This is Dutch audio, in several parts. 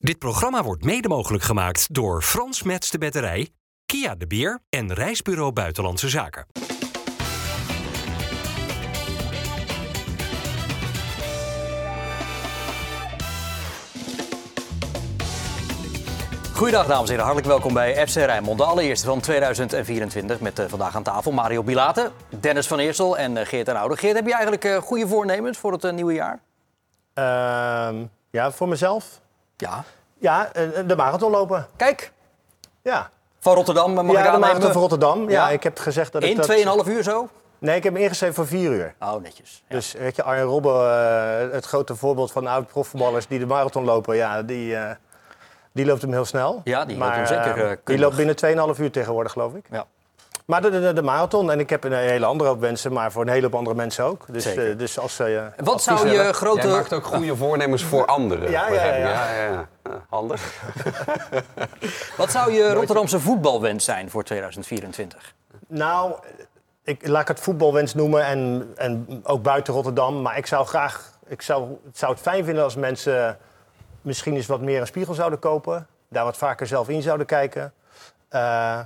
Dit programma wordt mede mogelijk gemaakt door Frans Mets de Batterij, Kia de Beer en Reisbureau Buitenlandse Zaken. Goedendag dames en heren, hartelijk welkom bij FC Rijnmond. De allereerste van 2024 met eh, vandaag aan tafel Mario Bilate, Dennis van Eersel en eh, Geert ten Oude. Geert, heb je eigenlijk eh, goede voornemens voor het nieuwe jaar? Ehm, ja, voor mezelf. Ja. Ja, eh, de marathon lopen. Kijk, Ja. van Rotterdam mag ik ja, de aannemen. marathon van Rotterdam. Ja, Ja. ik heb gezegd dat ik In dat... 2,5 uur zo? Nee, ik heb hem ingeschreven voor vier uur. Oh, netjes. Ja. Dus weet je, Arjen Robben, eh, het grote voorbeeld van de oude profvoetballers die de marathon lopen, ja, die, eh, die loopt hem heel snel. Ja, die loopt hem Maar, zeker, eh, eh, die loopt binnen 2,5 uur tegenwoordig, geloof ik. Ja. Maar de, de, de marathon, en ik heb een hele andere hoop wensen, maar voor een hele hoop andere mensen ook. Dus, Zeker. eh, dus als ze. Wat advies zou je hebben- Jij grote... maakt ook goede voornemens voor anderen. Ja, ja, ja. ja, ja. Ja, Handig. Wat zou je Rotterdamse voetbalwens zijn voor 2024? Nou, ik, laat ik het voetbalwens noemen en, en ook buiten Rotterdam. Maar ik zou graag, ik zou, het zou het fijn vinden als mensen misschien eens wat meer een spiegel zouden kopen. Daar wat vaker zelf in zouden kijken. Eh,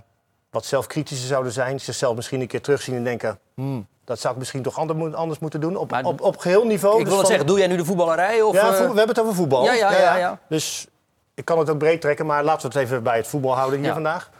wat zelfkritischer zouden zijn. Zichzelf misschien een keer terugzien en denken... "Hmm, dat zou ik misschien toch anders moeten doen. Op, op, op geheel niveau. Ik Dus wil van- zeggen, doe jij nu de voetballerij? Of, ja, eh, we hebben het over voetbal. Ja, ja, ja, ja. Dus ik kan het ook breed trekken, maar laten we het even bij het voetbal houden hier vandaag.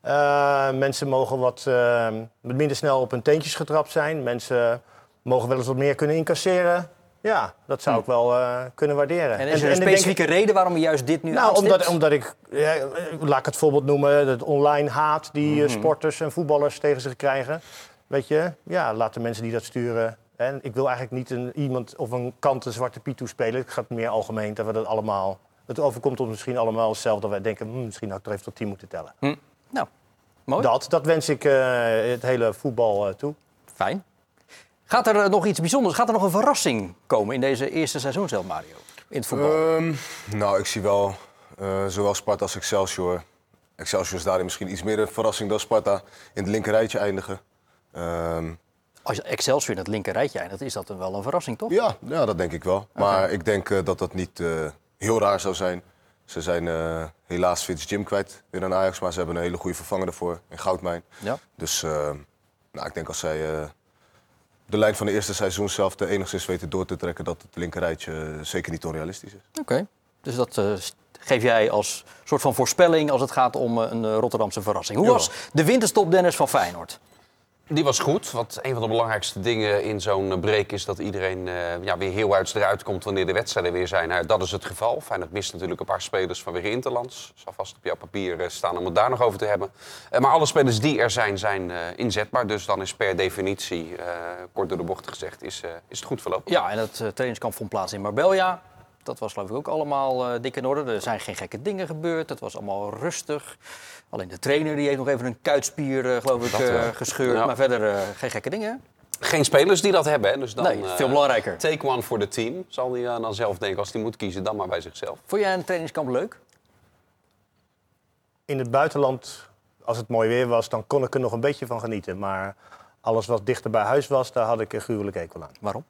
Eh, mensen mogen wat eh, minder snel op hun teentjes getrapt zijn. Mensen mogen wel eens wat meer kunnen incasseren. Ja, dat zou ik wel eh, kunnen waarderen. Hm. En is er een ik denk- specifieke reden waarom je juist dit nu nou, aanstipt? omdat, omdat ik, ja, eh, laat ik het voorbeeld noemen, het online haat die Mhm. eh, sporters en voetballers tegen zich krijgen. Weet je, ja, laat de mensen die dat sturen. En ik wil eigenlijk niet een, iemand of een kant een zwarte piet toespelen. Het gaat meer algemeen dat we dat allemaal. Het overkomt ons misschien allemaal zelf dat wij denken, hm, misschien had ik er even tot tien moeten tellen. Hm. Nou, mooi. Dat, dat wens ik het hele voetbal toe. Fijn. Gaat er nog iets bijzonders? Gaat er nog een verrassing komen in deze eerste seizoenshelft, Mario? In het voetbal? Ehm, nou, ik zie wel eh, zowel Sparta als Excelsior. Excelsior is daarin misschien iets meer een verrassing dan Sparta in het linker rijtje eindigen. Ehm, Als je Excelsior in het linker rijtje eindigt, is dat dan wel een verrassing, toch? ja, ja, dat denk ik wel. Maar ik denk eh, dat dat niet eh, heel raar zou zijn. Ze zijn helaas Fitz Jim kwijt weer aan Ajax, maar ze hebben een hele goede vervanger ervoor in Goudmijn. Ja. Dus eh, nou, ik denk als zij de lijn van de eerste seizoen zelf de enigszins weten door te trekken, dat het linker rijtje eh, zeker niet onrealistisch is. Oké. Dus dat eh, geef jij als soort van voorspelling als het gaat om eh, een Rotterdamse verrassing. Hoe was de winterstop Dennis van Feyenoord? Die was goed. Want een van de belangrijkste dingen in zo'n break is dat iedereen eh, ja, weer heel uit eruit komt wanneer de wedstrijden weer zijn. Nou, dat is het geval. Feyenoord mist natuurlijk een paar spelers vanwege Interlands. Zal vast op jouw papier eh, staan om het daar nog over te hebben. Eh, maar alle spelers die er zijn, zijn inzetbaar. Dus dan is per definitie, kort door de bocht gezegd, is, is het goed verlopen. Ja, en het trainingskamp vond plaats in Marbella. Dat was geloof ik ook allemaal eh, dik in orde. Er zijn geen gekke dingen gebeurd. Het was allemaal rustig. Alleen de trainer die heeft nog even een kuitspier eh, geloof ik eh, wel. gescheurd. Ja. Maar verder eh, geen gekke dingen. Geen spelers die dat hebben. Hè? Dus dan, Nee, veel belangrijker. Take one for the team, zal hij dan zelf denken. Als hij moet kiezen, dan maar bij zichzelf. Vond jij een trainingskamp leuk? In het buitenland, als het mooi weer was, dan kon ik er nog een beetje van genieten. Maar alles wat dichter bij huis was, daar had ik een gruwelijk hekel aan. Waarom?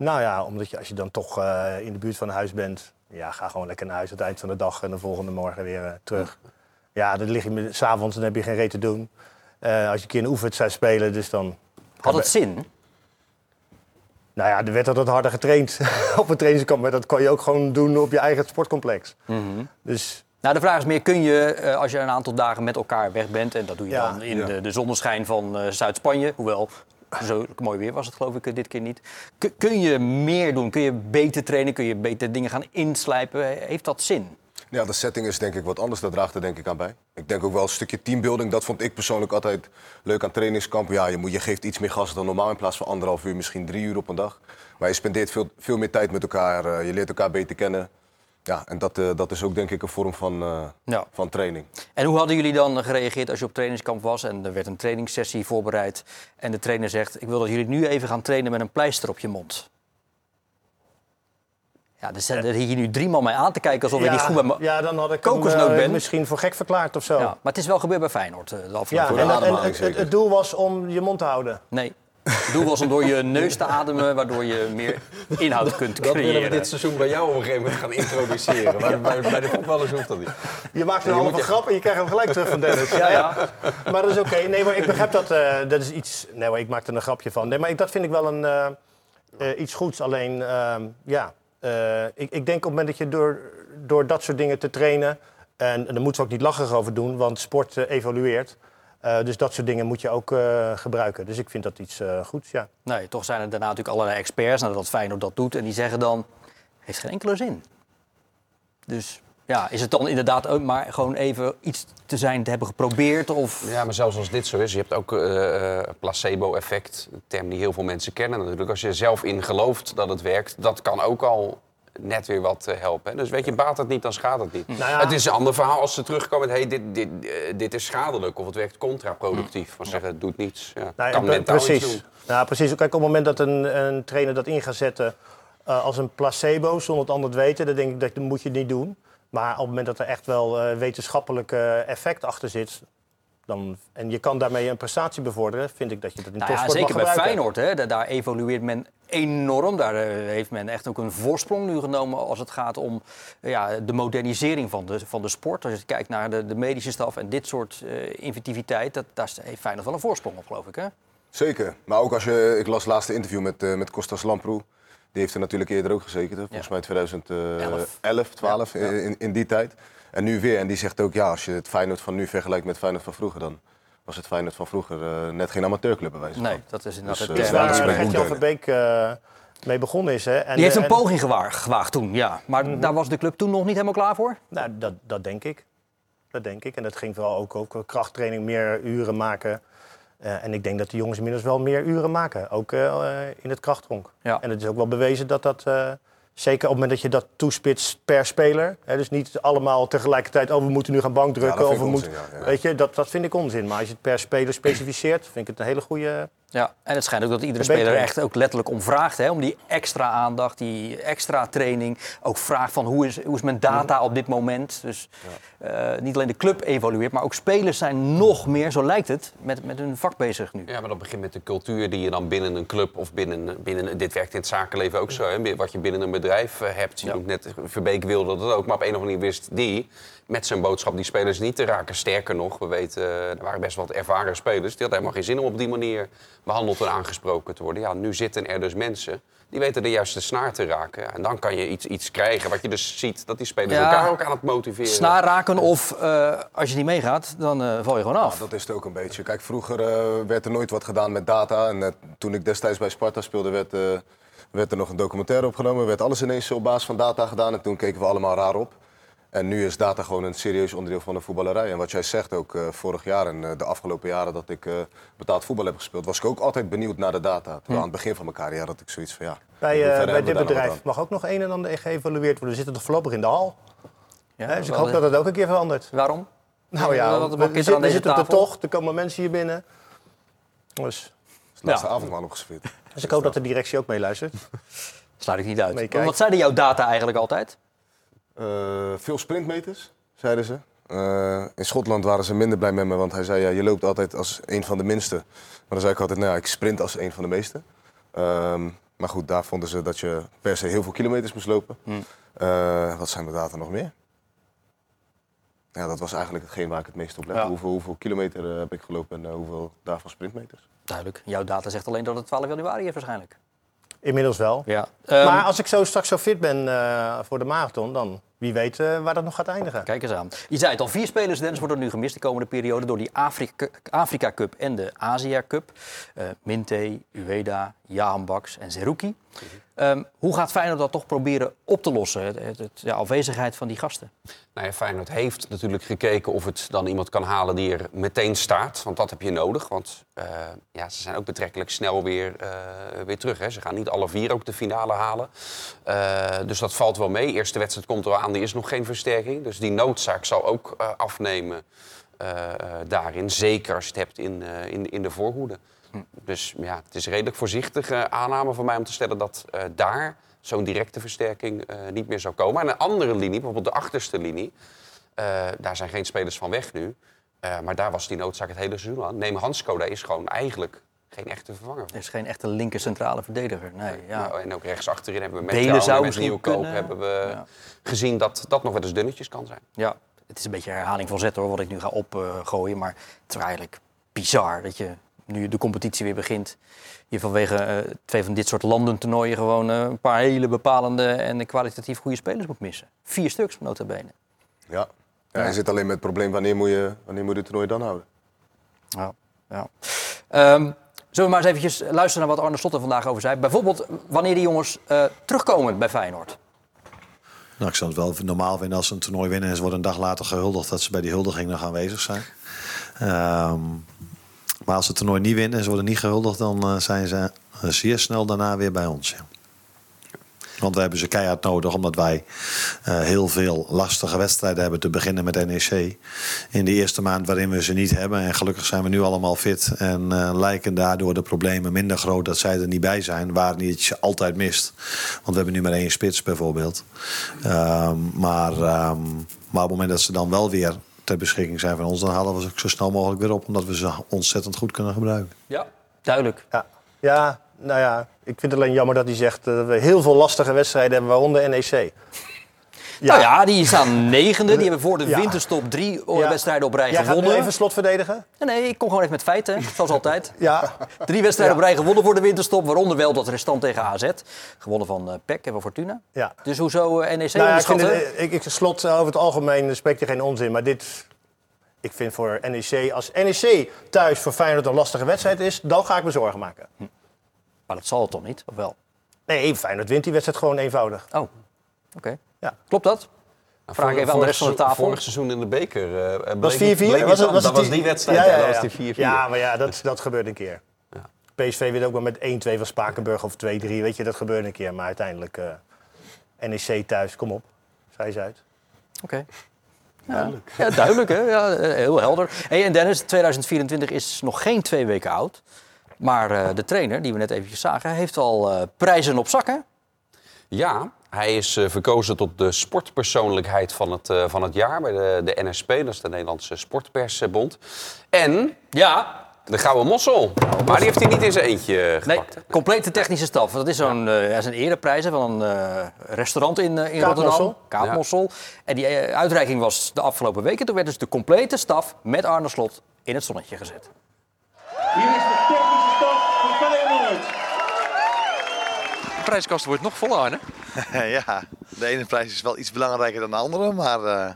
Nou ja, omdat je, als je dan toch eh, in de buurt van huis bent, ja, ga gewoon lekker naar huis aan het eind van de dag en de volgende morgen weer eh, terug. Ja, dan lig je s'avonds en heb je geen reet te doen. Eh, als je een keer een oefenwedstrijd spelen, dus dan... Had het zin? Nou ja, er werd altijd harder getraind op een trainingskamp, maar dat kon je ook gewoon doen op je eigen sportcomplex. Dus Nou, de vraag is meer, kun je eh, als je een aantal dagen met elkaar weg bent... en dat doe je Ja. dan in Ja. de, de zonneschijn van eh, Zuid-Spanje... hoewel, zo mooi weer was het geloof ik eh, dit keer niet. Kun- je meer doen? Kun je beter trainen? Kun je beter dingen gaan inslijpen? Heeft dat zin? Ja, de setting is denk ik wat anders. Dat draagt er denk ik aan bij. Ik denk ook wel een stukje teambuilding. Dat vond ik persoonlijk altijd leuk aan trainingskampen. Ja, je, moet, je geeft iets meer gas dan normaal in plaats van anderhalf uur, misschien drie uur op een dag. Maar je spendeert veel, veel meer tijd met elkaar. eh, je leert elkaar beter kennen. Ja, en dat, eh, dat is ook denk ik een vorm van, eh, Ja. van training. En hoe hadden jullie dan gereageerd als je op trainingskamp was... en er werd een trainingssessie voorbereid... en de trainer zegt, ik wil dat jullie nu even gaan trainen met een pleister op je mond? Ja, er zitten hier nu drie man mij aan te kijken alsof je niet goed me... ja, dan had ik kokosnoot eh, bent. misschien voor gek verklaard of zo. Ja, maar het is wel gebeerd bij Feyenoord de Ja, afgelopen en, jaren. en ademhaling het, het doel was om je mond te houden. Nee, Doe was om door je neus te ademen, waardoor je meer inhoud kunt Dat willen we creëren. dit seizoen bij jou op een gegeven moment gaan introduceren. Maar bij, bij de voetballers hoeft dat niet. Je maakt een halve je- grap en je krijgt hem gelijk terug van Dennis. Ja, ja. Maar dat is oké. Nee, maar ik begrijp dat. eh, dat is iets. Nee, maar ik maak er een grapje van. Nee, maar ik, dat vind ik wel een, eh, eh, iets goeds. Alleen, ehm, ja. eh, ik, ik denk op het moment dat je door, door dat soort dingen te trainen. En, en daar moeten we ook niet lacherig over doen, want sport evolueert. Eh, dus dat soort dingen moet je ook eh, gebruiken. Dus ik vind dat iets eh, goeds, ja. Nee, toch zijn er daarna natuurlijk allerlei experts nadat Feyenoord dat doet. En die zeggen dan, heeft geen enkele zin. Dus ja, is het dan inderdaad ook maar gewoon even iets te zijn te hebben geprobeerd? Of... Ja, maar zelfs als dit zo is, je hebt ook eh, eh, placebo-effect. Een term die heel veel mensen kennen natuurlijk. Als je er zelf in gelooft dat het werkt, dat kan ook al net weer wat eh, helpen. hè. Dus weet je, baat het niet, dan schaadt het niet. Nou ja. Het is een ander verhaal als ze terugkomen met... Hey, dit, dit, eh, dit is schadelijk of het werkt contraproductief. Van zeggen, het doet niets. Ja, Nou, kan mentaal iets precies. doen. Nou, precies. Kijk, op het moment dat een, een trainer dat in gaat zetten eh, als een placebo, zonder het ander te weten, dan denk ik dat, dat moet je niet doen. Maar op het moment dat er echt wel eh, wetenschappelijk effect achter zit, dan, en je kan daarmee een prestatie bevorderen, vind ik dat je dat in Nou ja, topsport zeker mag bij. Feyenoord, hè, daar, daar evolueert men enorm. Daar eh, heeft men echt ook een voorsprong nu genomen als het gaat om eh, ja, de modernisering van de, van de sport. Als je kijkt naar de, de medische staf en dit soort eh, inventiviteit, dat, daar heeft Feyenoord wel een voorsprong op, geloof ik. Hè? Zeker. Maar ook als je, ik las het laatste interview met, eh, met Kostas Lamproe. Die heeft er natuurlijk eerder ook gezeten. Volgens Ja. mij 2011, Elf. 12, Ja, ja. In, in die tijd. En nu weer. En die zegt ook, ja, als je het Feyenoord van nu vergelijkt met Feyenoord van vroeger... dan was het Feyenoord van vroeger eh, net geen amateurclub bij wijze van. Nee, dat is inderdaad Dus, het Gert-Jan Boek Verbeek eh, mee begonnen is. Hè. En, Die heeft een en- poging gewaagd, gewaagd toen, ja. Maar daar was de club toen nog niet helemaal klaar voor? Nou, dat, dat denk ik. Dat denk ik. En dat ging vooral ook over krachttraining, meer uren maken. Eh, en ik denk dat de jongens inmiddels wel meer uren maken, ook eh, in het krachtronk. Ja. En het is ook wel bewezen dat dat, eh, zeker op het moment dat je dat toespitst per speler, hè, dus niet allemaal tegelijkertijd, oh we moeten nu gaan bankdrukken. Ja, of we ik moeten, onzin, ja, ja. Weet je, dat, dat vind ik onzin. Maar als je het per speler specificeert, vind ik het een hele goede... Ja, en het schijnt ook dat iedere speler echt ook letterlijk om vraagt. Hè? Om die extra aandacht, die extra training. Ook vraagt van hoe is, hoe is mijn data op dit moment. Dus eh, niet alleen de club evolueert, maar ook spelers zijn nog meer, zo lijkt het, met, met hun vak bezig nu. Ja, maar dat begint met de cultuur die je dan binnen een club of binnen, binnen dit werkt in het zakenleven ook zo. Hè? Wat je binnen een bedrijf eh, hebt. Je Ja. net, Verbeek wilde dat ook, maar op een of andere manier wist die met zijn boodschap die spelers niet te raken. Sterker nog, we weten, er waren best wat ervaren spelers. Die hadden helemaal geen zin om op die manier behandeld en aangesproken te worden. Ja, nu zitten er dus mensen die weten de juiste snaar te raken. En dan kan je iets, iets krijgen wat je dus ziet dat die spelers Ja. elkaar ook aan het motiveren. Snaar raken of eh, als je niet meegaat, dan eh, val je gewoon af. Ja, dat is het ook een beetje. Kijk, vroeger eh, werd er nooit wat gedaan met data. En toen ik destijds bij Sparta speelde, werd, eh, werd er nog een documentaire opgenomen. Werd alles ineens op basis van data gedaan. En toen keken we allemaal raar op. En nu is data gewoon een serieus onderdeel van de voetballerij. En wat jij zegt ook eh, vorig jaar en eh, de afgelopen jaren dat ik eh, betaald voetbal heb gespeeld, was ik ook altijd benieuwd naar de data. Terwijl aan het begin van mijn carrière had ik zoiets van ja. Bij, eh, bij dit bedrijf mag ook nog een en ander geëvalueerd worden. We zitten toch voorlopig in de hal. Ja? Dus ik wel, hoop dat het ook een keer verandert. Waarom? Nou ja, wat we, er aan zitten, we tafel? tocht, er komen mensen hier binnen. Dus? Het de laatste Ja. avondmaal opgesfeerd. dus ik hoop dat de directie ook meeluistert. Sluit ik niet uit. Wat zeiden jouw data eigenlijk altijd? Eh, veel sprintmeters, zeiden ze. Eh, in Schotland waren ze minder blij met me, want hij zei: ja, je loopt altijd als een van de minste. Maar dan zei ik altijd: nou ja, ik sprint als een van de meeste. Ehm, maar goed, daar vonden ze dat je per se heel veel kilometers moest lopen. Eh, wat zijn de data nog meer? Ja, dat was eigenlijk hetgeen waar ik het meest op let. Ja. Hoeveel, hoeveel kilometer heb ik gelopen en hoeveel daarvan sprintmeters? Duidelijk. Jouw data zegt alleen dat het 12 januari is waarschijnlijk. Inmiddels wel. Ja. maar als ik zo straks zo fit ben eh, voor de marathon, dan wie weet eh, waar dat nog gaat eindigen. Kijk eens aan. Je zei het al, vier spelers Dennis worden nu gemist de komende periode door die Afrika, Afrika Cup en de Asia Cup. Eh Minte, Ueda, Jahan Baks en Zerouki. Ehm, hoe gaat Feyenoord dat toch proberen op te lossen, het, het- het- de afwezigheid van die gasten? Nou ja, Feyenoord heeft natuurlijk gekeken of het dan iemand kan halen die er meteen staat. Want dat heb je nodig. Want eh, ja, ze zijn ook betrekkelijk snel weer, eh, weer terug. Hè. Ze gaan niet alle vier ook de finale halen. Eh, dus dat valt wel mee. Eerste wedstrijd komt er aan, die is nog geen versterking. Dus die noodzaak zal ook eh, afnemen eh, eh, daarin. Zeker als je het hebt in, in, in de voorhoede. Dus ja, het is redelijk voorzichtige aanname van mij om te stellen dat daar zo'n directe versterking niet meer zou komen. En een andere linie, bijvoorbeeld de achterste linie, daar zijn geen spelers van weg nu. Maar daar was die noodzaak het hele seizoen aan. Neem Hansko, daar is gewoon eigenlijk geen echte vervanger. Er is geen echte linker centrale verdediger. Nee, ja. Nou, en ook rechts achterin hebben we met Trouwen zou met Nieuwkoop kunnen. hebben we Ja. gezien dat dat nog wel eens dunnetjes kan zijn. Ja, het is een beetje herhaling van zet hoor, wat ik nu ga opgooien. maar het is eigenlijk bizar dat je nu de competitie weer begint. Je vanwege eh, twee van dit soort landentoernooien gewoon eh, een paar hele bepalende en kwalitatief goede spelers moet missen. Vier stuks, nota bene. Ja. ja. Je zit alleen met het probleem, wanneer moet je, wanneer moet je het toernooi dan houden? Ja, ja. Ehm, zullen we maar eens eventjes luisteren naar wat Arne Slot er vandaag over zei? Bijvoorbeeld wanneer die jongens eh, terugkomen bij Feyenoord. Nou, ik zou het wel normaal vinden als ze een toernooi winnen en ze worden een dag later gehuldigd, dat ze bij die huldiging nog aanwezig zijn. Ehm, maar als ze het toernooi niet winnen en ze worden niet gehuldigd, dan eh, zijn ze eh, zeer snel daarna weer bij ons. Want we hebben ze keihard nodig, omdat wij eh, heel veel lastige wedstrijden hebben. Te beginnen met NEC. In de eerste maand waarin we ze niet hebben. En gelukkig zijn we nu allemaal fit. En eh, lijken daardoor de problemen minder groot dat zij er niet bij zijn. Waar niet je altijd mist. Want we hebben nu maar één spits bijvoorbeeld. Ehm, maar, ehm, maar op het moment dat ze dan wel weer ter beschikking zijn van ons, dan halen we ze ook zo snel mogelijk weer op. Omdat we ze ontzettend goed kunnen gebruiken. Ja, duidelijk. Ja. ja, nou ja, ik vind het alleen jammer dat hij zegt eh, dat we heel veel lastige wedstrijden hebben, waaronder NEC. Nou ja, die staan negende. Die hebben voor de Ja. winterstop drie eh, Ja. wedstrijden op rij Jij gaat nu gewonnen. even slot verdedigen? Nee, nee, ik kom gewoon even met feiten, zoals altijd. Ja. Drie wedstrijden op rij gewonnen voor de winterstop. Waaronder wel dat restant tegen AZ. Gewonnen van eh PEC en van Fortuna. ja. Dus hoezo NEC Nou ja, ik, vind onderschatten? het, ik, ik slot over het algemeen spreekt je geen onzin, maar dit... Ik vind voor NEC, als NEC thuis voor Feyenoord een lastige wedstrijd is, dan ga ik me zorgen maken. Maar dat zal het toch niet, of wel? Nee, Feyenoord wint die wedstrijd gewoon eenvoudig. Oh, oké. Ja. Klopt dat? Vraag ik even aan de rest van de tafel. Vorig seizoen in de beker. eh, bleek Was 4-4? het- bleek het Was het- dan. was dat was die wedstrijd, ja, dat was die 4-4. Ja, maar ja, dat, dat gebeurt een keer. PSV wint ook wel met 1-2 van Spakenburg of 2-3. Weet je, dat gebeurt een keer. Maar uiteindelijk eh, NEC thuis, kom op. Zij ze uit. Oké. Duidelijk. Ja, duidelijk, hè? Ja, eh, heel helder. Hey, en Dennis, 2024 is nog geen twee weken oud. Maar eh, de trainer, die we net eventjes zagen, heeft al eh, prijzen op zak, hè? Ja, hij is eh, verkozen tot de sportpersoonlijkheid van het, eh, van het jaar bij de, de NSP, dat is de Nederlandse Sportpersbond. En Ja. de Gouden Mossel. Maar die heeft hij niet in zijn eentje Nee, gepakt. hè? complete technische staf. Dat is zo'n eh, ja, zijn ereprijs hè, van een eh, restaurant in, in. Rotterdam. Kaapmossel. En die uitreiking was de afgelopen weken. Toen werd dus de complete staf met Arne Slot in het zonnetje gezet. Hier is de technische staf van Feyenoord. De prijskast wordt nog voller, Arne. ja, de ene prijs is wel iets belangrijker dan de andere. Maar eh,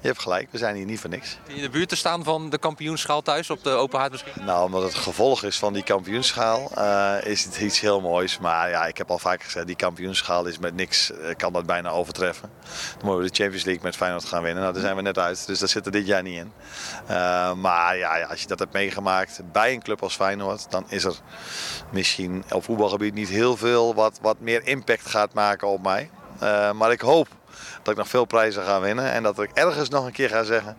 je hebt gelijk, we zijn hier niet voor niks. In de buurt te staan van de kampioenschaal thuis op de open haard misschien. Nou, omdat het gevolg is van die kampioenschaal, eh, is het iets heel moois. Maar ja, ik heb al vaak gezegd, die kampioenschaal is met niks, eh, kan dat bijna overtreffen. Dan moeten we de Champions League met Feyenoord gaan winnen. Nou, daar zijn we net uit, dus dat zit er dit jaar niet in. Eh, maar ja, ja, als je dat hebt meegemaakt bij een club als Feyenoord, dan is er misschien op voetbalgebied niet heel veel wat, wat meer impact gaat maken op mij. Maar ik hoop dat ik nog veel prijzen ga winnen. En dat ik ergens nog een keer ga zeggen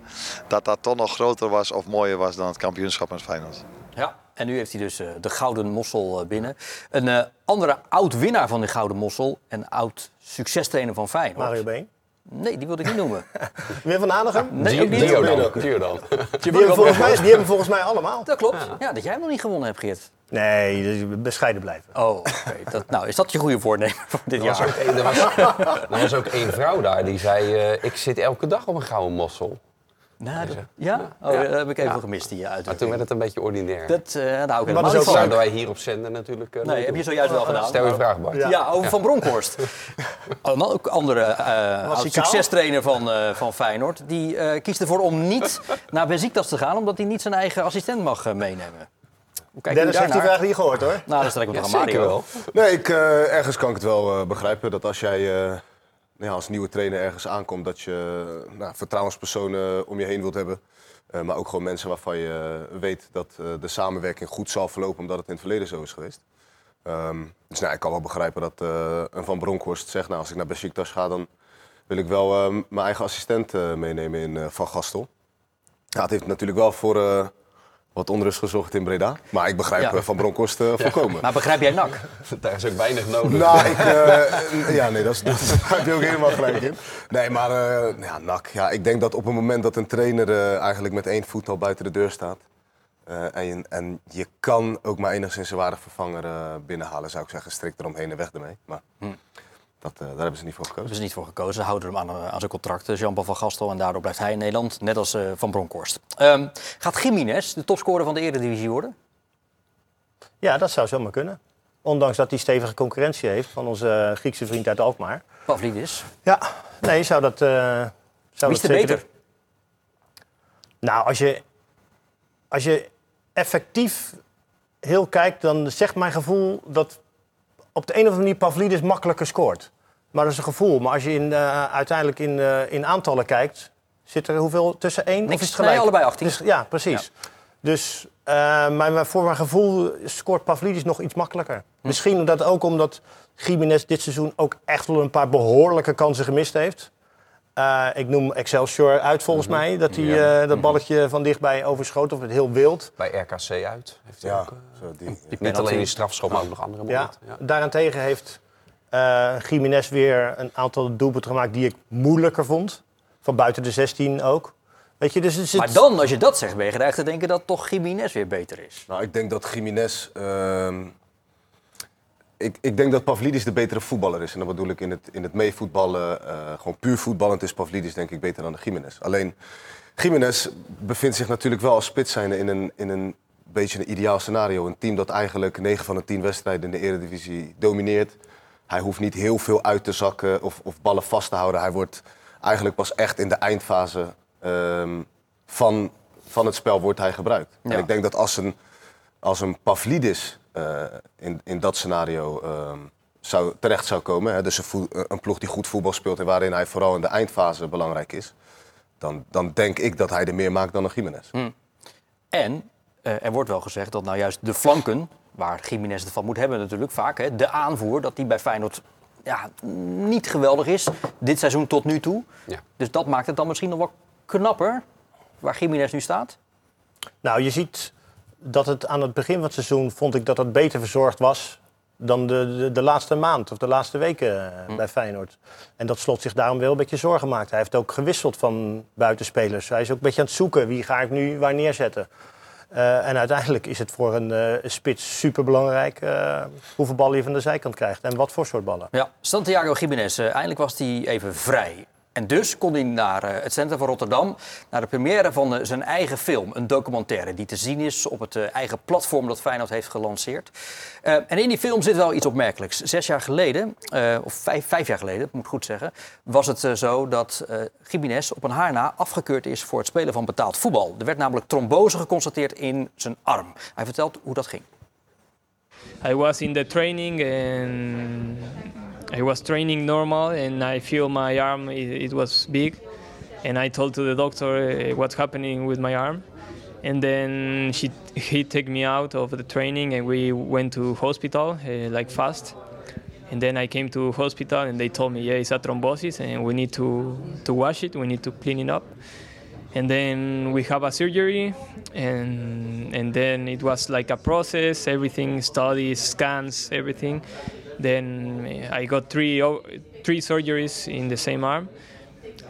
dat dat toch nog groter was of mooier was dan het kampioenschap met Feyenoord. Ja. En nu heeft hij dus eh, de Gouden Mossel eh, binnen. Een eh, andere oud-winnaar van de Gouden Mossel en oud-succestrainer van Feyenoord. Mario Been. Nee, die wilde ik niet noemen. Wim van Hanegem. Nee, ook niet. Dio dan. Dio dan. Die hebben, volgens mij, die hebben volgens mij allemaal. Dat klopt. Ja, dat jij hem nog niet gewonnen hebt, Geert. Nee, dus bescheiden blijven. Oh, oké. Dat, nou, is dat je goede voornemen voor dit Er was, jaar? ook er, was, er was ook één vrouw daar die zei: eh, Ik zit elke dag op een gouden mossel. Nou, dat- ja? Oh, Ja. dat heb ik even Ja. gemist, die Maar uitdrukking. toen werd het een beetje ordinair. Dat, eh daar hou ik Maar helemaal dat niet van. zouden wij hier op zender natuurlijk. eh, Nee, heb je zojuist wel gedaan. Stel je vraag, Bart. Ja, Ja. over Van Bronckhorst. Allemaal ook andere eh Was hij succestrainer van, eh, van Feyenoord. Die eh, kiest ervoor om niet naar Beziktas te gaan, omdat hij niet zijn eigen assistent mag meenemen. Dennis heeft die vraag niet gehoord hoor. Nou, dan stel ik nog aan Mario. wel. Nee, ik, eh, ergens kan ik het wel eh, begrijpen dat als jij eh, ja, als nieuwe trainer ergens aankomt, dat je nou, vertrouwenspersonen om je heen wilt hebben. Eh, maar ook gewoon mensen waarvan je eh, weet dat eh, de samenwerking goed zal verlopen, omdat het in het verleden zo is geweest. Ehm, dus nou, ik kan wel begrijpen dat een Van Bronckhorst zegt, nou, als ik naar Besiktas ga, dan wil ik wel eh, mijn eigen assistent meenemen in Van Gastel. Ja, het heeft natuurlijk wel voor wat onrust gezorgd in Breda. Maar ik begrijp Ja. eh, Van Bronckhorst eh, volkomen. Maar begrijp jij NAC? Daar is ook weinig nodig. Nou, ik, eh, ja, nee, dat is, dat heb je ook helemaal gelijk in. Nee, maar eh ja, NAC, ja, ik denk dat op het moment dat een trainer eh, eigenlijk met één voet al buiten de deur staat, Eh, en, je, en je kan ook maar enigszins een waardig vervanger eh, binnenhalen, zou ik zeggen. Strikt eromheen en weg ermee. Maar dat, eh, daar hebben ze niet voor gekozen. hebben ze niet voor gekozen. Ze houden hem aan, eh, aan zijn contract, eh, Jean-Paul van Gastel. En daardoor blijft hij in Nederland, net als eh, Van Bronckhorst. Ehm, gaat Jiménez de topscorer van de Eredivisie worden? Ja, dat zou zomaar kunnen. Ondanks dat hij stevige concurrentie heeft van onze Griekse vriend uit Alkmaar. Pavlidis. Ja, nee, zou dat... eh zou Wie is dat er zeker beter? Nou, als je, als je effectief heel kijkt, dan zegt mijn gevoel dat op de een of andere manier Pavlidis makkelijker scoort. Maar dat is een gevoel. Maar als je in, eh, uiteindelijk in, eh, in aantallen kijkt, zit er hoeveel tussen één? Niks. Of is het gelijk? Nee, allebei 18. Dus, ja, precies. Dus eh, maar, voor mijn gevoel scoort Pavlidis nog iets makkelijker. Hm. Misschien dat ook omdat Jiménez dit seizoen ook echt wel een paar behoorlijke kansen gemist heeft. Eh, ik noem Excelsior uit volgens mij. Dat hij Ja. eh, dat balletje van dichtbij overschoot. Of het heel wild. Bij RKC uit. Heeft hij Ja, ook, die, niet alleen in strafschop, maar ook nog andere Ja. momenten. Ja. Daarentegen heeft eh Jiménez weer een aantal doelpunten gemaakt die ik moeilijker vond. Van buiten de 16 ook. Weet je, dus het. Maar dan, als je dat zegt, ben je geneigd te denken dat toch Jiménez weer beter is. Nou, ik denk dat Jiménez... ehm, ik, ik denk dat Pavlidis de betere voetballer is. En dat bedoel ik in het, in het meevoetballen. eh, gewoon puur voetballend is Pavlidis denk ik beter dan de Jiménez. Alleen, Jiménez bevindt zich natuurlijk wel als spits zijnde in een, in een beetje een ideaal scenario. Een team dat eigenlijk 9 van de 10 wedstrijden in de Eredivisie domineert. Hij hoeft niet heel veel uit te zakken of, of ballen vast te houden. Hij wordt eigenlijk pas echt in de eindfase ehm, van, van het spel wordt hij gebruikt. Ja. En ik denk dat als een, als een Pavlidis eh, in, in dat scenario ehm, zou, terecht zou komen... Hè, dus een, voe- een ploeg die goed voetbal speelt en waarin hij vooral in de eindfase belangrijk is... dan, dan denk ik dat hij er meer maakt dan een Jiménez. En eh, er wordt wel gezegd dat nou juist de flanken, waar Jiménez het van moet hebben natuurlijk vaak, hè, de aanvoer, dat die bij Feyenoord ja, niet geweldig is. Dit seizoen tot nu toe. Ja. Dus dat maakt het dan misschien nog wel knapper, waar Jiménez nu staat. Nou, je ziet dat het aan het begin van het seizoen vond ik dat het beter verzorgd was dan de, de, de laatste maand of de laatste weken eh, bij Feyenoord. En dat Slot zich daarom wel een beetje zorgen maakt. Hij heeft ook gewisseld van buitenspelers. Hij is ook een beetje aan het zoeken wie ga ik nu waar neerzetten. Eh, en uiteindelijk is het voor een eh, spits superbelangrijk eh hoeveel ballen je van de zijkant krijgt en wat voor soort ballen. Ja, Santiago Jiménez, eindelijk was hij even vrij. En dus kon hij naar eh, het centrum van Rotterdam, naar de première van eh, zijn eigen film. Een documentaire die te zien is op het eh, eigen platform dat Feyenoord heeft gelanceerd. En in die film zit wel iets opmerkelijks. Zes jaar geleden, of vijf, vijf jaar geleden, moet ik goed zeggen, was het zo dat Jiménez op een haar na afgekeurd is voor het spelen van betaald voetbal. Er werd namelijk trombose geconstateerd in zijn arm. Hij vertelt hoe dat ging. I was in the training and I was training normal and I feel my arm it, it was big. And I told to the doctor uh, what's happening with my arm. And then she he took me out of the training and we went to hospital uh, like fast. And then I came to hospital and they told me yeah it's a thrombosis and we need to to wash it. We need to clean it up. And then we have a surgery and and then it was like a process everything studies scans everything then i got three three surgeries in the same arm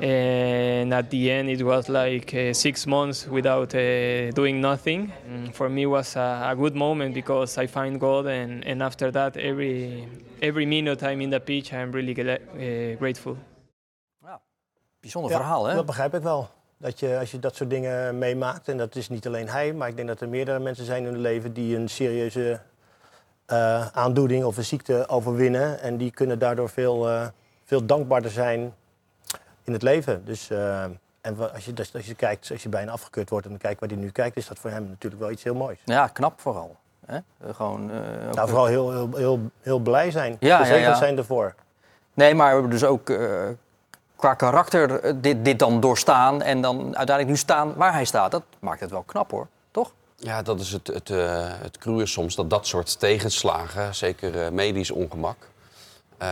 and at the end it was like uh, six months without uh, doing nothing And for me was a, a good moment because i find god and, and after that every every minute i'm in the pitch i'm really gla- uh, grateful Bijzonder Ja, verhaal, hè? Dat begrijp ik wel. Dat je, als je dat soort dingen meemaakt, en dat is niet alleen hij, maar ik denk dat er meerdere mensen zijn in hun leven die een serieuze eh, aandoening of een ziekte overwinnen. En die kunnen daardoor veel, eh, veel dankbaarder zijn in het leven. Dus, eh, en als je, dus als je kijkt, als je bijna afgekeurd wordt en dan kijkt waar hij nu kijkt, is dat voor hem natuurlijk wel iets heel moois. Ja, knap vooral. Hè? Gewoon, ook- Nou, vooral heel, heel, heel, heel blij zijn. Ja, ja, ja. zijn ervoor. Nee, maar dus ook qua karakter dit, dit dan doorstaan en dan uiteindelijk nu staan waar hij staat. Dat maakt het wel knap hoor, toch? Ja, dat is het, het, eh het cruwe soms, dat dat soort tegenslagen, zeker eh, medisch ongemak, eh,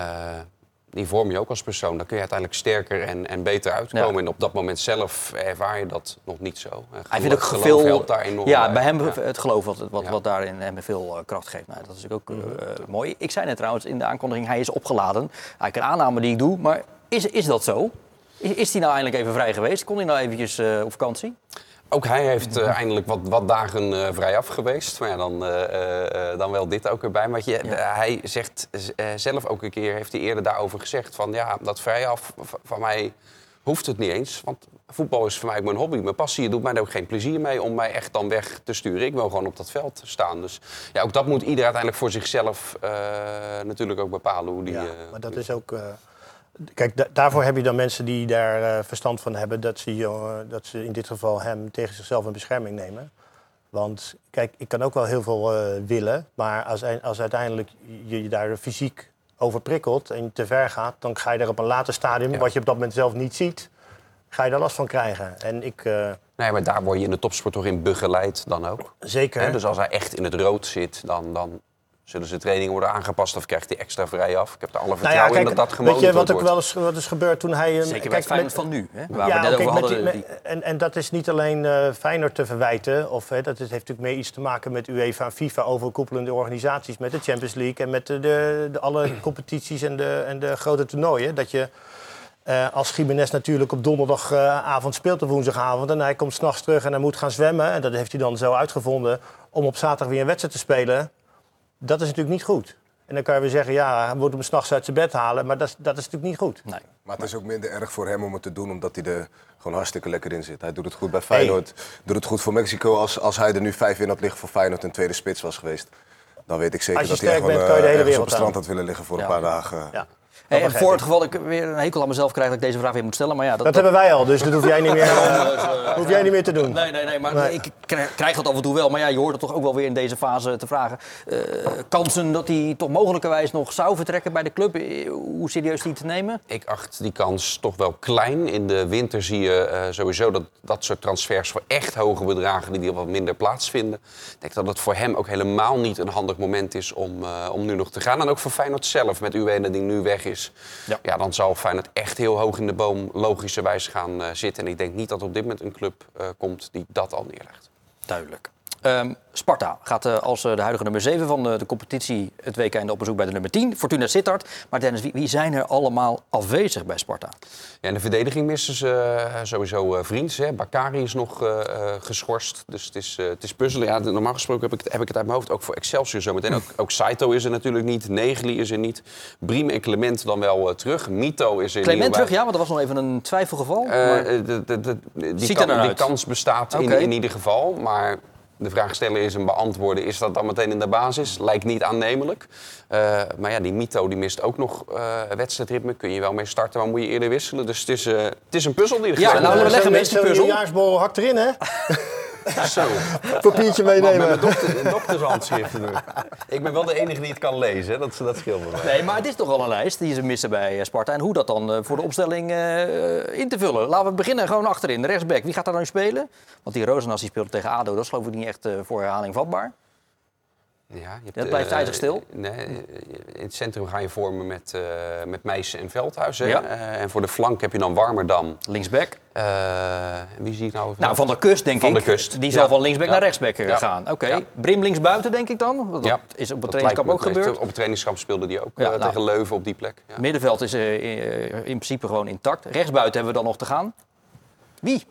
die vorm je ook als persoon. Dan kun je uiteindelijk sterker en, en beter uitkomen. Ja. En op dat moment zelf ervaar je dat nog niet zo. Hij vindt ook veel. helpt daar enorm ja, bij hem Ja. het geloof wat, wat, Ja. wat daarin hem veel kracht geeft. Nou, dat is natuurlijk ook eh, mooi. Ik zei net trouwens in de aankondiging, hij is opgeladen. Eigenlijk een aanname die ik doe, maar is, is dat zo? Is, is hij nou eindelijk even vrij geweest? Kon hij nou eventjes op vakantie? Ook hij heeft eh, eindelijk wat, wat dagen eh, vrij af geweest. Maar ja, dan, eh, eh, eh, dan wel dit ook erbij. Maar je, hij zegt eh, zelf ook een keer, heeft hij eerder daarover gezegd... van ja, dat vrij af v- van mij hoeft het niet eens. Want voetbal is voor mij ook mijn hobby, mijn passie. Het doet mij er ook geen plezier mee om mij echt dan weg te sturen. Ik wil gewoon op dat veld staan. Dus ja, ook dat moet ieder uiteindelijk voor zichzelf eh, natuurlijk ook bepalen. Hoe die, Ja, eh, maar dat is ook. Kijk, da- daarvoor heb je dan mensen die daar eh, verstand van hebben. Dat ze, eh, dat ze in dit geval hem tegen zichzelf in bescherming nemen. Want kijk, ik kan ook wel heel veel eh, willen. Maar als, als uiteindelijk je je daar fysiek over prikkelt en te ver gaat, dan ga je er op een later stadium, Ja. wat je op dat moment zelf niet ziet, ga je daar last van krijgen. En ik. Nee, maar daar word je in de topsport toch in begeleid dan ook. Zeker. Hè, dus als hij echt in het rood zit, dan, dan zullen zijn trainingen worden aangepast of krijgt hij extra vrij af. Ik heb er alle Nou vertrouwen in dat dat weet je wat ook wordt. wel eens wat is gebeurd toen hij... eh, Zeker kijk, met- van nu, hè, waar we ja, net over met hadden. die- met- en, en dat is niet alleen eh Feyenoord te verwijten. Of, hè, dat is- heeft natuurlijk meer iets te maken met UEFA en FIFA overkoepelende organisaties. Met de Champions League en met de, de, de alle competities en de, en de grote toernooien. Dat je eh, als Jiménez natuurlijk op donderdagavond speelt of woensdagavond. En hij komt s'nachts terug en hij moet gaan zwemmen. En dat heeft hij dan zo uitgevonden om op zaterdag weer een wedstrijd te spelen. Dat is natuurlijk niet goed. En dan kan je weer zeggen, ja, hij moet hem s'nachts uit zijn bed halen. Maar dat, is- dat is natuurlijk niet goed. Nee. Maar het is ook minder erg voor hem om het te doen, omdat hij er gewoon hartstikke lekker in zit. Hij doet het goed bij Feyenoord, doet het goed voor Mexico. Als, als hij er nu vijf in had liggen voor Feyenoord en tweede spits was geweest, dan weet ik zeker dat hij gewoon bent, kan je de hele ergens op het strand aan. had willen liggen voor Ja. een paar dagen. Ja. Hey, Dat en voor ik. het geval ik weer een hekel aan mezelf krijg dat ik deze vraag weer moet stellen. Maar ja, dat, Dat hebben wij al, dus dat hoef jij niet meer, eh, hoef jij niet meer te doen. Nee, nee, nee, maar Nee. ik krijg, krijg dat af en toe wel. Maar ja, je hoort het toch ook wel weer in deze fase te vragen. Eh, kansen dat hij toch mogelijkerwijs nog zou vertrekken bij de club. Eh, Hoe serieus die te nemen? Ik acht die kans toch wel klein. In de winter zie je eh, sowieso dat dat soort transfers voor echt hoge bedragen die wat minder plaatsvinden. Ik denk dat het voor hem ook helemaal niet een handig moment is om, eh, om nu nog te gaan. En ook voor Feyenoord zelf, met Uwene die nu weg is. Ja. Ja. dan zal Feyenoord echt heel hoog in de boom logischerwijs gaan eh, zitten. En ik denk niet dat op dit moment een club eh, komt die dat al neerlegt. Duidelijk. Ehm, Sparta gaat eh, als eh, de huidige nummer 7 van de, de competitie het weekend op bezoek bij de nummer 10. Fortuna Sittard. Maar Dennis, wie, wie zijn er allemaal afwezig bij Sparta? Ja, in de verdediging missen ze eh, sowieso Vriends. Hè. Bakari is nog geschorst. Dus het is, het is puzzelen. Ja, normaal gesproken heb ik, het- heb ik het uit mijn hoofd. Ook voor Excelsior zometeen. Ook, ook Saito is er natuurlijk niet. Negli is er niet. Briem en Clement dan wel terug. Mito is er Clement terug, ja, want dat was nog even een twijfelgeval. Maar- de- de- de- die, Ziet kan- er naar die uit. kans bestaat in, in ieder geval. Maar de vraag stellen is en beantwoorden. Is dat dan meteen in de basis? Lijkt niet aannemelijk. Eh, maar ja, die Mito die mist ook nog eh wedstrijdritme. Kun je wel mee starten, maar moet je eerder wisselen. Dus het is, eh, het is een puzzel die er Ja, nou, we leggen mensen zo'n puzzel. nieuwjaarsborrel hakt erin, hè? Zo. Papiertje Maar met meenemen. mijn dokter, doktershandschrift. Ik ben wel de enige die het kan lezen, hè. dat, dat scheelt me wel. Nee, maar het is toch wel een lijst die ze missen bij eh, Sparta. En hoe dat dan eh, voor de opstelling eh, in te vullen. Laten we beginnen gewoon achterin. Rechtsback, wie gaat daar nou spelen? Want die Rozenas die speelde tegen ADO. Dat is geloof ik niet echt eh, voor herhaling vatbaar. Ja, je Dat blijft eh, ijzig stil? Nee, in het centrum ga je vormen met, eh met Meijsen en Veldhuis. Hè. Ja. Eh, en voor de flank heb je dan Warmerdam. Linksback. Eh, wie zie ik nou? Nou, Van der Kust denk Van ik. der Kust. Die zal van linksback naar rechtsback eh, gaan. Oké. Brim linksbuiten denk ik dan. Dat Ja. is op het trainingskamp ook gebeurd. Op het trainingskamp speelde die ook eh, nou. tegen Leuven op die plek. Ja. Middenveld is eh, eh, in principe gewoon intact. Rechtsbuiten hebben we dan nog te gaan. Wie?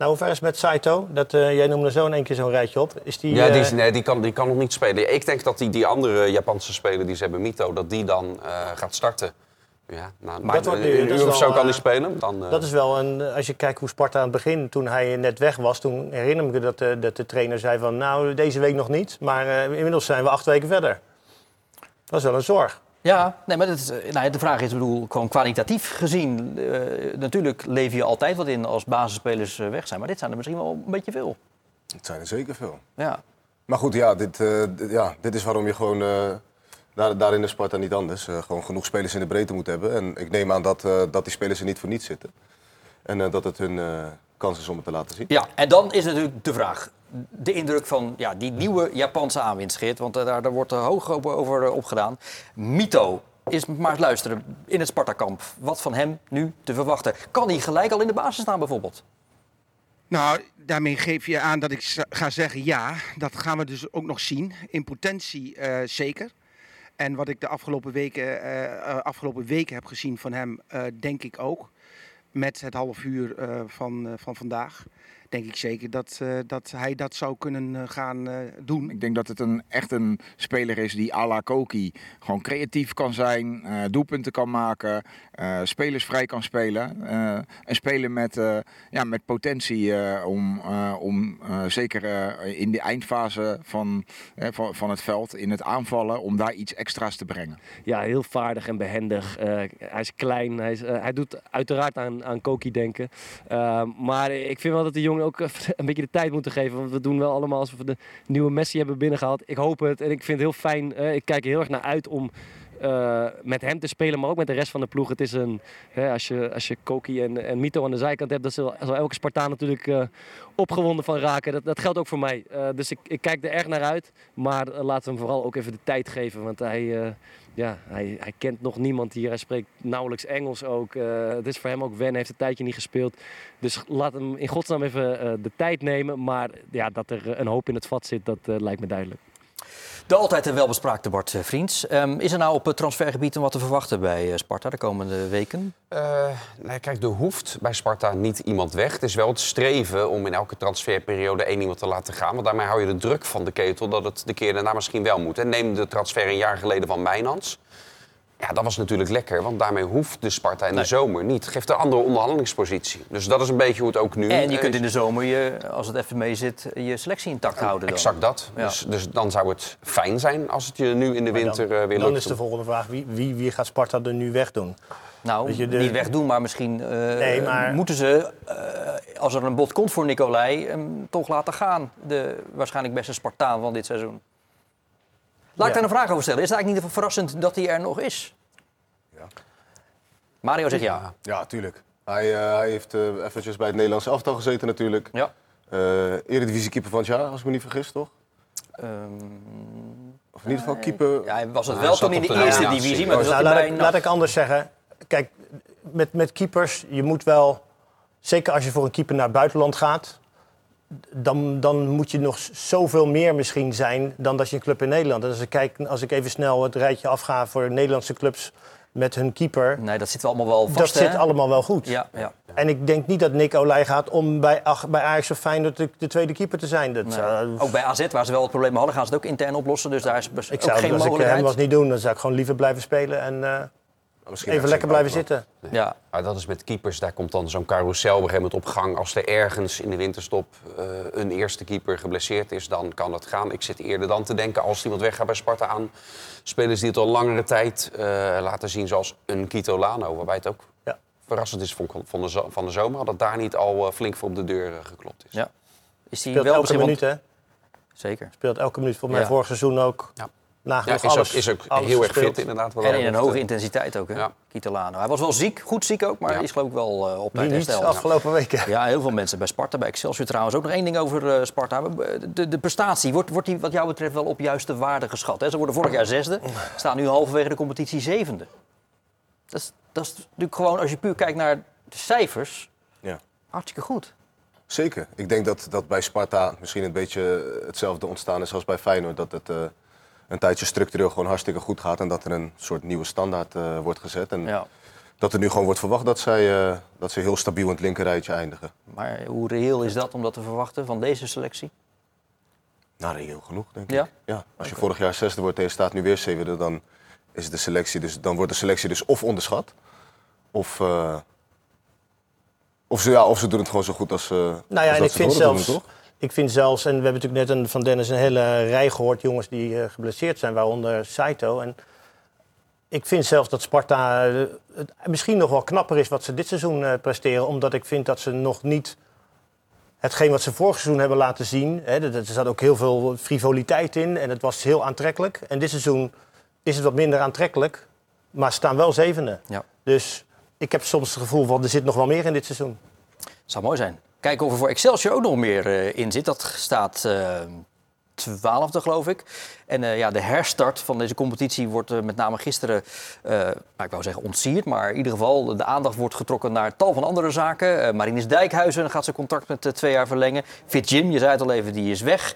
Nou, hoe ver is het met Saito? Dat, eh, jij noemde zo in één keer zo'n rijtje op. Is die, Ja, die, is- eh, nee, die, kan, die kan nog niet spelen. Ik denk dat die, die andere Japanse speler die ze hebben, Mito, dat die dan eh, gaat starten. Ja, nou, Maar dat nu- een uur of zo wel, kan hij spelen. Dan, Dat is wel een. Als je kijkt hoe Sparta aan het begin, toen hij net weg was, toen herinner ik me dat de, dat de trainer zei van, nou, deze week nog niet, maar inmiddels zijn we acht weken verder. Dat is wel een zorg. Ja, nee, maar dat is, eh, nou, de vraag is, ik bedoel, gewoon kwalitatief gezien. eh, natuurlijk leef je altijd wat in als basisspelers eh, weg zijn. Maar dit zijn er misschien wel een beetje veel. Het zijn er zeker veel. Ja. Maar goed, ja, dit, dit- ja, dit is waarom je gewoon daar, daar in de Sparta niet anders. gewoon genoeg spelers in de breedte moet hebben. En ik neem aan dat, dat die spelers er niet voor niets zitten. En dat het hun kans is om het te laten zien. ja, en dan is natuurlijk de vraag. De indruk van ja, die nieuwe Japanse aanwinst, Geert. Want eh, daar, daar wordt er hoog over, over eh, opgedaan. Mito is maar eens luisteren in het Sparta-kamp. Wat van hem nu te verwachten? Kan hij gelijk al in de basis staan bijvoorbeeld? Nou, daarmee geef je aan dat ik ga zeggen ja. Dat gaan we dus ook nog zien. In potentie eh, zeker. En wat ik de afgelopen weken, eh, eh, afgelopen weken heb gezien van hem, eh, denk ik ook. Met het half uur eh, van, eh, van vandaag. Denk ik zeker dat, eh, dat hij dat zou kunnen eh, gaan eh, doen. Ik denk dat het een, echt een speler is die à la Koki gewoon creatief kan zijn, eh, doelpunten kan maken, eh spelersvrij kan spelen. Eh, een speler met, eh, ja, met potentie eh, om, eh, om eh, zeker eh, in de eindfase van, van, van het veld, in het aanvallen, om daar iets extra's te brengen. Ja, heel vaardig en behendig. Eh, hij is klein. Hij, is, hij doet uiteraard aan, aan Koki denken. Uh, maar ik vind wel dat de jongen ook een beetje de tijd moeten geven. Want we doen wel allemaal alsof we de nieuwe Messi hebben binnengehaald. Ik hoop het en ik vind het heel fijn. Uh, ik kijk er heel erg naar uit om uh, met hem te spelen, maar ook met de rest van de ploeg. Het is een, als, je, als je Koki en, en Mito aan de zijkant hebt, dat zal, elke Spartaan natuurlijk uh, opgewonden van raken. Dat, dat geldt ook voor mij. Dus ik, ik, kijk er erg naar uit. Maar laten we hem vooral ook even de tijd geven. Want hij, ja, hij, hij kent nog niemand hier. Hij spreekt nauwelijks Engels ook. het is voor hem ook wennen, heeft een tijdje niet gespeeld. Dus laat hem in godsnaam even de tijd nemen. Maar ja, dat er een hoop in het vat zit, dat lijkt me duidelijk. De altijd een welbespraakte Bart Vriends. Um, is er nou op het transfergebied wat te verwachten bij Sparta de komende weken? Uh, nee, kijk, er hoeft bij Sparta niet iemand weg. Het is wel het streven om in elke transferperiode één iemand te laten gaan. Want daarmee hou je de druk van de ketel dat het de keer daarna misschien wel moet. En neem de transfer een jaar geleden van Mijnans. Ja, dat was natuurlijk lekker, want daarmee hoeft de Sparta in nee. de zomer niet. Het geeft een andere onderhandelingspositie. Dus dat is een beetje hoe het ook nu is. En je kunt in de zomer, je, als het even mee zit, je selectie intact ja, houden. Dan. Exact dat. Ja. Dus, dus, dan zou het fijn zijn als het je nu in de winter dan, uh, weer dan lukt. is de volgende vraag, wie, wie, wie gaat Sparta er nu wegdoen? Nou, je, de... niet wegdoen, maar misschien uh, nee, maar... moeten ze, uh, als er een bod komt voor Nicolai, hem toch laten gaan. De waarschijnlijk beste Spartaan van dit seizoen. Laat ik daar een vraag over stellen. Is het eigenlijk niet verrassend dat hij er nog is? Mario zegt ja. Ja, tuurlijk. Hij, uh, hij heeft uh, eventjes bij het Nederlandse elftal gezeten natuurlijk. Ja. Uh, Eredivisie-keeper van het jaar, als ik me niet vergis, toch? Um, of in ieder geval keeper... Ja, hij was het wel toen in de, de eerste ja, divisie. Maar nou, laat, ik, laat ik anders zeggen. Kijk, met, met keepers, je moet wel... Zeker als je voor een keeper naar het buitenland gaat... Dan, dan moet je nog zoveel meer misschien zijn dan dat je een club in Nederland. En als ik, kijk, als ik even snel het rijtje afga voor Nederlandse clubs met hun keeper. Nee, dat zit wel allemaal wel vast. Dat hè? zit allemaal wel goed. Ja, ja. En ik denk niet dat Nick Olij gaat om bij, bij Ajax of Feyenoord de, de tweede keeper te zijn. Dat, nee. uh, ook bij AZ, waar ze wel het probleem hadden, gaan ze het ook intern oplossen. Dus daar is ik ook zou, geen als mogelijkheid. ik hem was niet doen, dan zou ik gewoon liever blijven spelen en uh, even lekker blijven zitten. Nee. Ja. Maar dat is met keepers, daar komt dan zo'n carousel op een gegeven moment op gang. Als er ergens in de winterstop uh, een eerste keeper geblesseerd is, dan kan dat gaan. Ik zit eerder dan te denken, als iemand weggaat bij Sparta aan... spelers die het al langere tijd uh, laten zien, zoals een Kito Lano. Waarbij het ook ja. verrassend is van de, van de zomer... dat daar niet al uh, flink voor op de deur geklopt is. Ja. Is die Speelt wel elke minuut, hè? Zeker. Speelt elke minuut. Voor mij ja. vorig seizoen ook. Ja. Nagenoeg ja, is alles, ook, is ook alles heel erg fit inderdaad. En in een hoge intensiteit ook, hè? Ja. Kitolano. Hij was wel ziek, goed ziek ook, maar ja. is geloof ik wel uh, op tijd hersteld. afgelopen weken. Ja, heel veel mensen bij Sparta, bij Excelsior trouwens. Ook nog één ding over uh, Sparta. De, de, prestatie, wordt, wordt die wat jou betreft wel op juiste waarde geschat? Hè? Ze worden vorig jaar zesde, staan nu halverwege de competitie zevende. Dat is, dat is natuurlijk gewoon, als je puur kijkt naar de cijfers, ja. hartstikke goed. Zeker. Ik denk dat, dat bij Sparta misschien een beetje hetzelfde ontstaan is als bij Feyenoord. Dat het uh, een tijdje structureel gewoon hartstikke goed gaat en dat er een soort nieuwe standaard uh, wordt gezet. En ja. dat er nu gewoon wordt verwacht dat, zij, uh, dat ze heel stabiel in het linkerrijtje eindigen. Maar hoe reëel is dat om dat te verwachten van deze selectie? Nou, reëel genoeg, denk ja? ik. Ja. Als okay. je vorig jaar zesde wordt en je staat nu weer zevende, dan, is de selectie dus, dan wordt de selectie dus of onderschat, of... Of ze, ja, of ze doen het gewoon zo goed als, uh, nou ja, als en ik vind zelfs, doen, toch? Ik vind zelfs, en we hebben natuurlijk net een, van Dennis een hele rij gehoord... jongens die uh, geblesseerd zijn, waaronder Saito. En ik vind zelfs dat Sparta uh, het misschien nog wel knapper is wat ze dit seizoen uh, presteren. Omdat ik vind dat ze nog niet hetgeen wat ze vorig seizoen hebben laten zien... Hè, er zat ook heel veel frivoliteit in en het was heel aantrekkelijk. En dit seizoen is het wat minder aantrekkelijk, maar staan wel zevende. Ja. Dus ik heb soms het gevoel van er zit nog wel meer in dit seizoen. Zou mooi zijn. Kijken of er voor Excelsior ook nog meer uh, in zit. Dat staat uh, twaalfde, geloof ik. En uh, ja, de herstart van deze competitie wordt met name gisteren, nou, ik wou zeggen ontsierd. Maar in ieder geval, de aandacht wordt getrokken naar tal van andere zaken. Marinus Dijkhuizen gaat zijn contract met twee jaar verlengen. Fit Jim, je zei het al even, die is weg.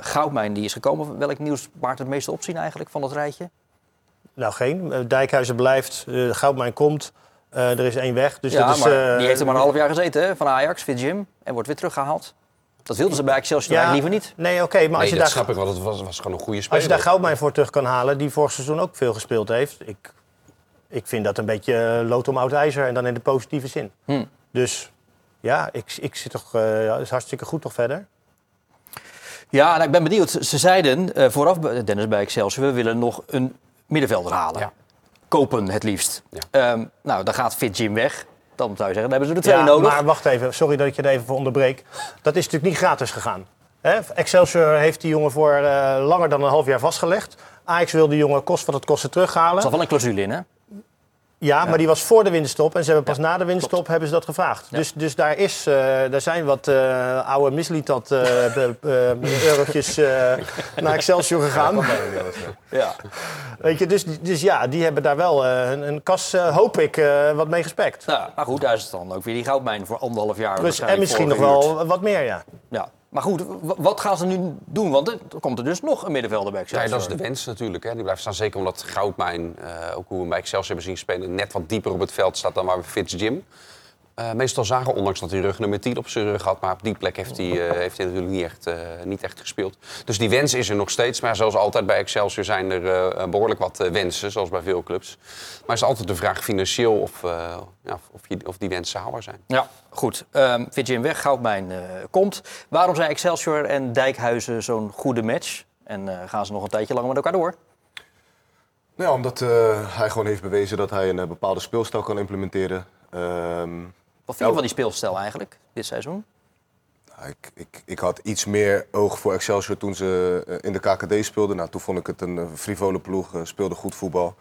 Goudmijn, die is gekomen. Welk nieuws baart het meeste opzien eigenlijk van dat rijtje? Nou, geen. Dijkhuizen blijft. Goudmijn komt. Eh, er is één weg. Dus ja, dat is, maar eh, die heeft er maar een half jaar gezeten hè, van Ajax, Fit Jim. En wordt weer teruggehaald. Dat wilden ze bij Excelsior Ja, eigenlijk liever niet. Nee, oké, maar als Nee, je dat daar snap ik wel. Het was, was gewoon een goede speler. Als je daar Goudmijn voor terug kan halen, die vorig seizoen ook veel gespeeld heeft. Ik, ik vind dat een beetje eh, lood om oud ijzer en dan in de positieve zin. Hm. Dus ja, ik, ik zit toch, eh, ja, dat is hartstikke goed toch verder. Ja, nou, ik ben benieuwd. Ze zeiden eh, vooraf, bij- Dennis bij Excelsior, we willen nog een middenvelder halen. Kopen het liefst. Ehm, nou, dan gaat Fit Jim weg. Dan zou je zeggen, dan hebben ze er twee ja, nodig. Maar wacht even, sorry dat ik je er even voor onderbreek. Dat is natuurlijk niet gratis gegaan. Hè? Excelsior heeft die jongen voor eh, langer dan een half jaar vastgelegd. Ajax wil die jongen kost wat het kost terughalen. Er zat wel een clausule in, hè? Ja, maar die was voor de winststop en ze hebben pas na de winststop hebben ze dat gevraagd. Dus, dus daar, is, eh, daar zijn wat eh, oude mislitat eh be- eh, eurotjes naar Excelsior gegaan. Ja. Weet je, dus, dus ja, die hebben daar wel een, een kas, hoop ik, wat mee gespekt. Nou, maar goed, daar is het dan ook weer die goudmijn voor anderhalf jaar. Dus, en misschien nog wel wat meer, ja. Ja. Maar goed, wat gaan ze nu doen? Want er komt er dus nog een middenvelder bij Ja, dat is de wens natuurlijk. Hè. Die blijft staan. Zeker omdat Goudmijn, eh, ook hoe we hem bij Excelsior hebben zien spelen, net wat dieper op het veld staat dan waar we Fitz Jim. Eh, meestal zagen, ondanks dat hij rug nummer 10 op zijn rug had. Maar op die plek heeft hij, eh, heeft hij natuurlijk niet echt, eh, niet echt gespeeld. Dus die wens is er nog steeds. Maar zoals altijd bij Excelsior zijn er eh, behoorlijk wat eh, wensen, zoals bij veel clubs. Maar het is altijd de vraag financieel of, eh, ja, of, je, of die wensen haalbaar zijn. Ja, goed. Ehm Fit Jim weg, Goudmijn eh, komt. Waarom zijn Excelsior en Dijkhuizen zo'n goede match? En eh, gaan ze nog een tijdje langer met elkaar door? Nou, omdat eh, hij gewoon heeft bewezen dat hij een bepaalde speelstijl kan implementeren. Ehm, Wat vind je van die speelstijl eigenlijk, dit seizoen? Ik, ik, ik had iets meer oog voor Excelsior toen ze eh, in de KKD speelden. Nou, toen vond ik het een eh, frivole ploeg, eh, speelde goed voetbal.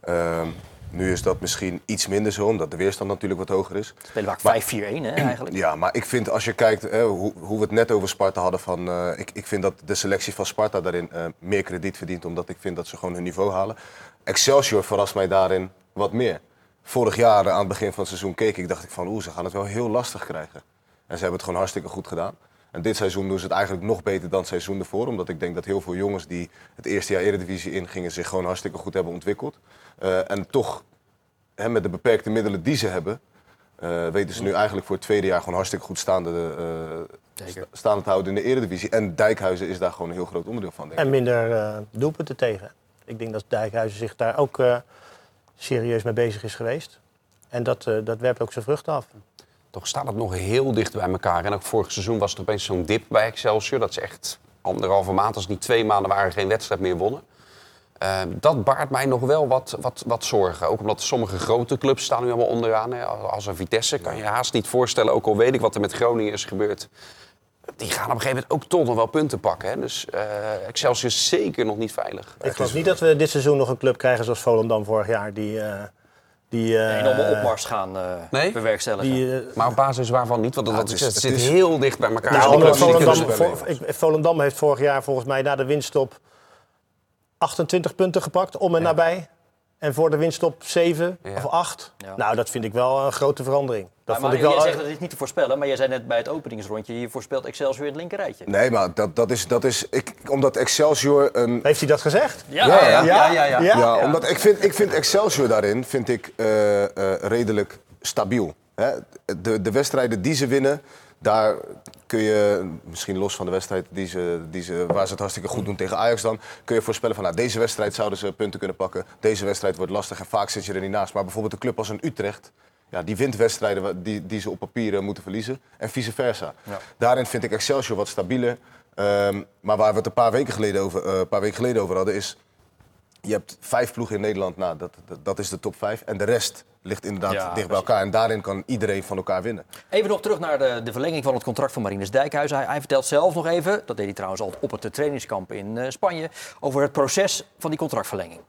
Ehm, nu is dat misschien iets minder zo, omdat de weerstand natuurlijk wat hoger is. Spelen vaak Maar- 5-4-1 hè, eigenlijk. Ja, maar ik vind als je kijkt hè, hoe, hoe we het net over Sparta hadden, van, eh, ik, ik vind dat de selectie van Sparta daarin eh, meer krediet verdient, omdat ik vind dat ze gewoon hun niveau halen. Excelsior verrast mij daarin wat meer. Vorig jaar, aan het begin van het seizoen, keek ik, dacht ik van oeh, ze gaan het wel heel lastig krijgen. En ze hebben het gewoon hartstikke goed gedaan. En dit seizoen doen ze het eigenlijk nog beter dan het seizoen ervoor. Omdat ik denk dat heel veel jongens die het eerste jaar Eredivisie ingingen... zich gewoon hartstikke goed hebben ontwikkeld. Eh, en toch, hè, met de beperkte middelen die ze hebben... eh, weten ze nu eigenlijk voor het tweede jaar gewoon hartstikke goed staande, eh, sta- staande te houden in de Eredivisie. En Dijkhuizen is daar gewoon een heel groot onderdeel van, denk ik. En minder doelpunten tegen. Ik denk dat Dijkhuizen zich daar ook serieus mee bezig is geweest. En dat, eh, dat werpt ook zijn vruchten af. Toch staat het nog heel dicht bij elkaar. En ook vorig seizoen was er opeens zo'n dip bij Excelsior. Dat ze echt anderhalve maand, als niet twee maanden waren, geen wedstrijd meer wonnen. Eh, dat baart mij nog wel wat, wat, wat zorgen. Ook omdat sommige grote clubs staan nu allemaal onderaan. Hè. Als een Vitesse kan je haast niet voorstellen. Ook al weet ik wat er met Groningen is gebeurd. Die gaan op een gegeven moment ook toch nog wel punten pakken. Hè. Dus eh, Excelsior is zeker nog niet veilig. Ik geloof niet dat we dit seizoen nog een club krijgen zoals Volendam vorig jaar. Die, eh, die, eh, Een enorme opmars gaan eh, Nee? bewerkstelligen. die, Maar op basis waarvan niet? Want dat, Nou, is- het zit is- heel dicht bij elkaar. Dus Volendam, ik- Volendam heeft vorig jaar volgens mij na de winststop 28 punten gepakt, om en nabij. En voor de winststop 7 Ja. of 8. Ja. Nou, dat vind ik wel een grote verandering. Dat maar vond ik Mario, wel, jij zegt dat dit niet te voorspellen, maar jij zei net bij het openingsrondje... je voorspelt Excelsior in het linkerrijtje. Nee, maar dat, dat is, dat is ik, omdat Excelsior een, Heeft hij dat gezegd? Ja, ja, ja. ja, ja, ja. Ja, omdat ik vind, ik vind Excelsior daarin vind ik, eh, eh, redelijk stabiel. Hè? De, de wedstrijden die ze winnen, daar kun je, misschien los van de wedstrijd die ze, die ze, waar ze het hartstikke goed doen tegen Ajax dan, kun je voorspellen van nou, deze wedstrijd zouden ze punten kunnen pakken. Deze wedstrijd wordt lastig en vaak zit je er niet naast. Maar bijvoorbeeld een club als een Utrecht, ja, die wint wedstrijden die, die ze op papier eh, moeten verliezen. En vice versa. Daarin vind ik Excelsior wat stabieler. Ehm, maar waar we het een paar weken geleden over, een paar weken geleden over hadden, is je hebt vijf ploegen in Nederland, nou, dat, dat, dat is de top vijf. En de rest ligt inderdaad Ja, dicht bij elkaar. En daarin kan iedereen van elkaar winnen. Even nog terug naar de, de verlenging van het contract van Marinus Dijkhuizen. Hij, hij vertelt zelf nog even, dat deed hij trouwens al op het trainingskamp in eh, Spanje... over het proces van die contractverlenging.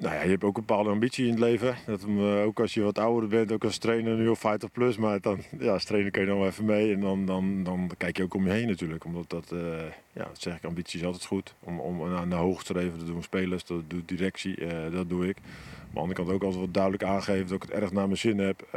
Nou ja, je hebt ook een bepaalde ambitie in het leven. Dat, eh, ook als je wat ouder bent, ook als trainer nu al 50 plus. Maar dan, ja, als trainer kun je dan wel even mee. En dan, dan, dan kijk je ook om je heen natuurlijk. Omdat dat, eh, ja, dat zeg ik, ambitie is altijd goed. Om, om naar, naar hoog te dat doen spelers, dat doet directie, eh, dat doe ik. Maar aan de andere kant ook altijd wat duidelijk aangeven dat ik het erg naar mijn zin heb.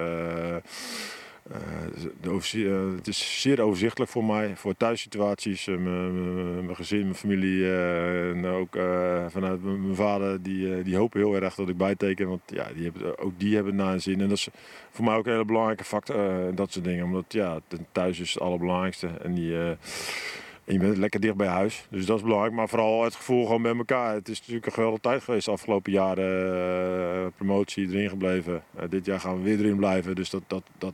De overzie- eh, het is zeer overzichtelijk voor mij, voor thuissituaties, eh, mijn- gezin, mijn familie. eh, en ook eh, vanuit mijn vader, die, eh, die hopen heel erg dat ik bijteken. Want ja, die hebben, ook die hebben het hun zin. En dat is voor mij ook een hele belangrijke factor, eh, dat soort dingen. Omdat ja, thuis is het allerbelangrijkste. En die, eh, je bent lekker dicht bij huis. Dus dat is belangrijk. Maar vooral het gevoel gewoon met elkaar. Het is natuurlijk een geweldige tijd geweest de afgelopen jaren. eh, promotie erin gebleven. Eh, dit jaar gaan we weer erin blijven. Dus dat, dat, dat,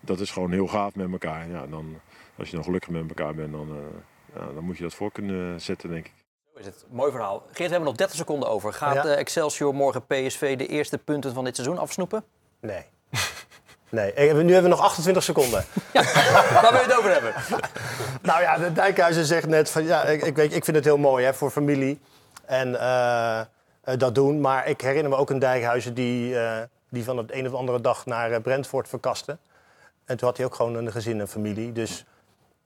dat is gewoon heel gaaf met elkaar. Ja, dan, als je dan gelukkig met elkaar bent, dan, eh, ja, dan moet je dat voor kunnen zetten, denk ik. Zo is het. Mooi verhaal. Geert, we hebben nog 30 seconden over. Gaat Ja. eh, Excelsior morgen PSV de eerste punten van dit seizoen afsnoepen? Nee. Nee, nu hebben we nog 28 seconden. Waar wil je het over hebben? Nou ja, de Dijkhuizen zegt net van ja, ik, ik, weet, ik vind het heel mooi hè, voor familie en eh, dat doen. Maar ik herinner me ook een Dijkhuizen die, eh, die van het een of andere dag naar Brentford verkaste. En toen had hij ook gewoon een gezin en familie. Dus,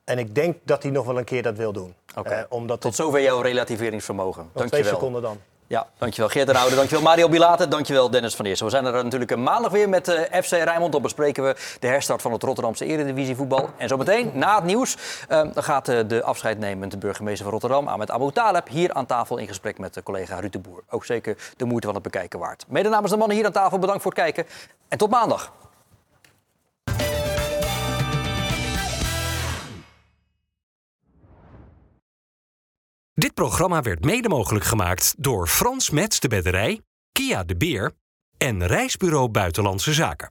en ik denk dat hij nog wel een keer dat wil doen. Eh, omdat Tot zover jouw relativeringsvermogen. nog twee seconden dan. Ja, dankjewel Geert de Roude, dankjewel Mario Bilater, dankjewel Dennis van Eersel. We zijn er natuurlijk een maandag weer met eh, FC Rijnmond. Dan bespreken we de herstart van het Rotterdamse Eredivisie voetbal. En zometeen, na het nieuws, eh, dan gaat eh, de afscheidnemende burgemeester van Rotterdam, Ahmed Abu Taleb, hier aan tafel in gesprek met de collega Ruud de Boer. Ook zeker de moeite van het bekijken waard. Mede namens de mannen hier aan tafel, bedankt voor het kijken en tot maandag. Dit programma werd mede mogelijk gemaakt door Frans Mets de Bedderij, Kia de Beer en Reisbureau Buitenlandse Zaken.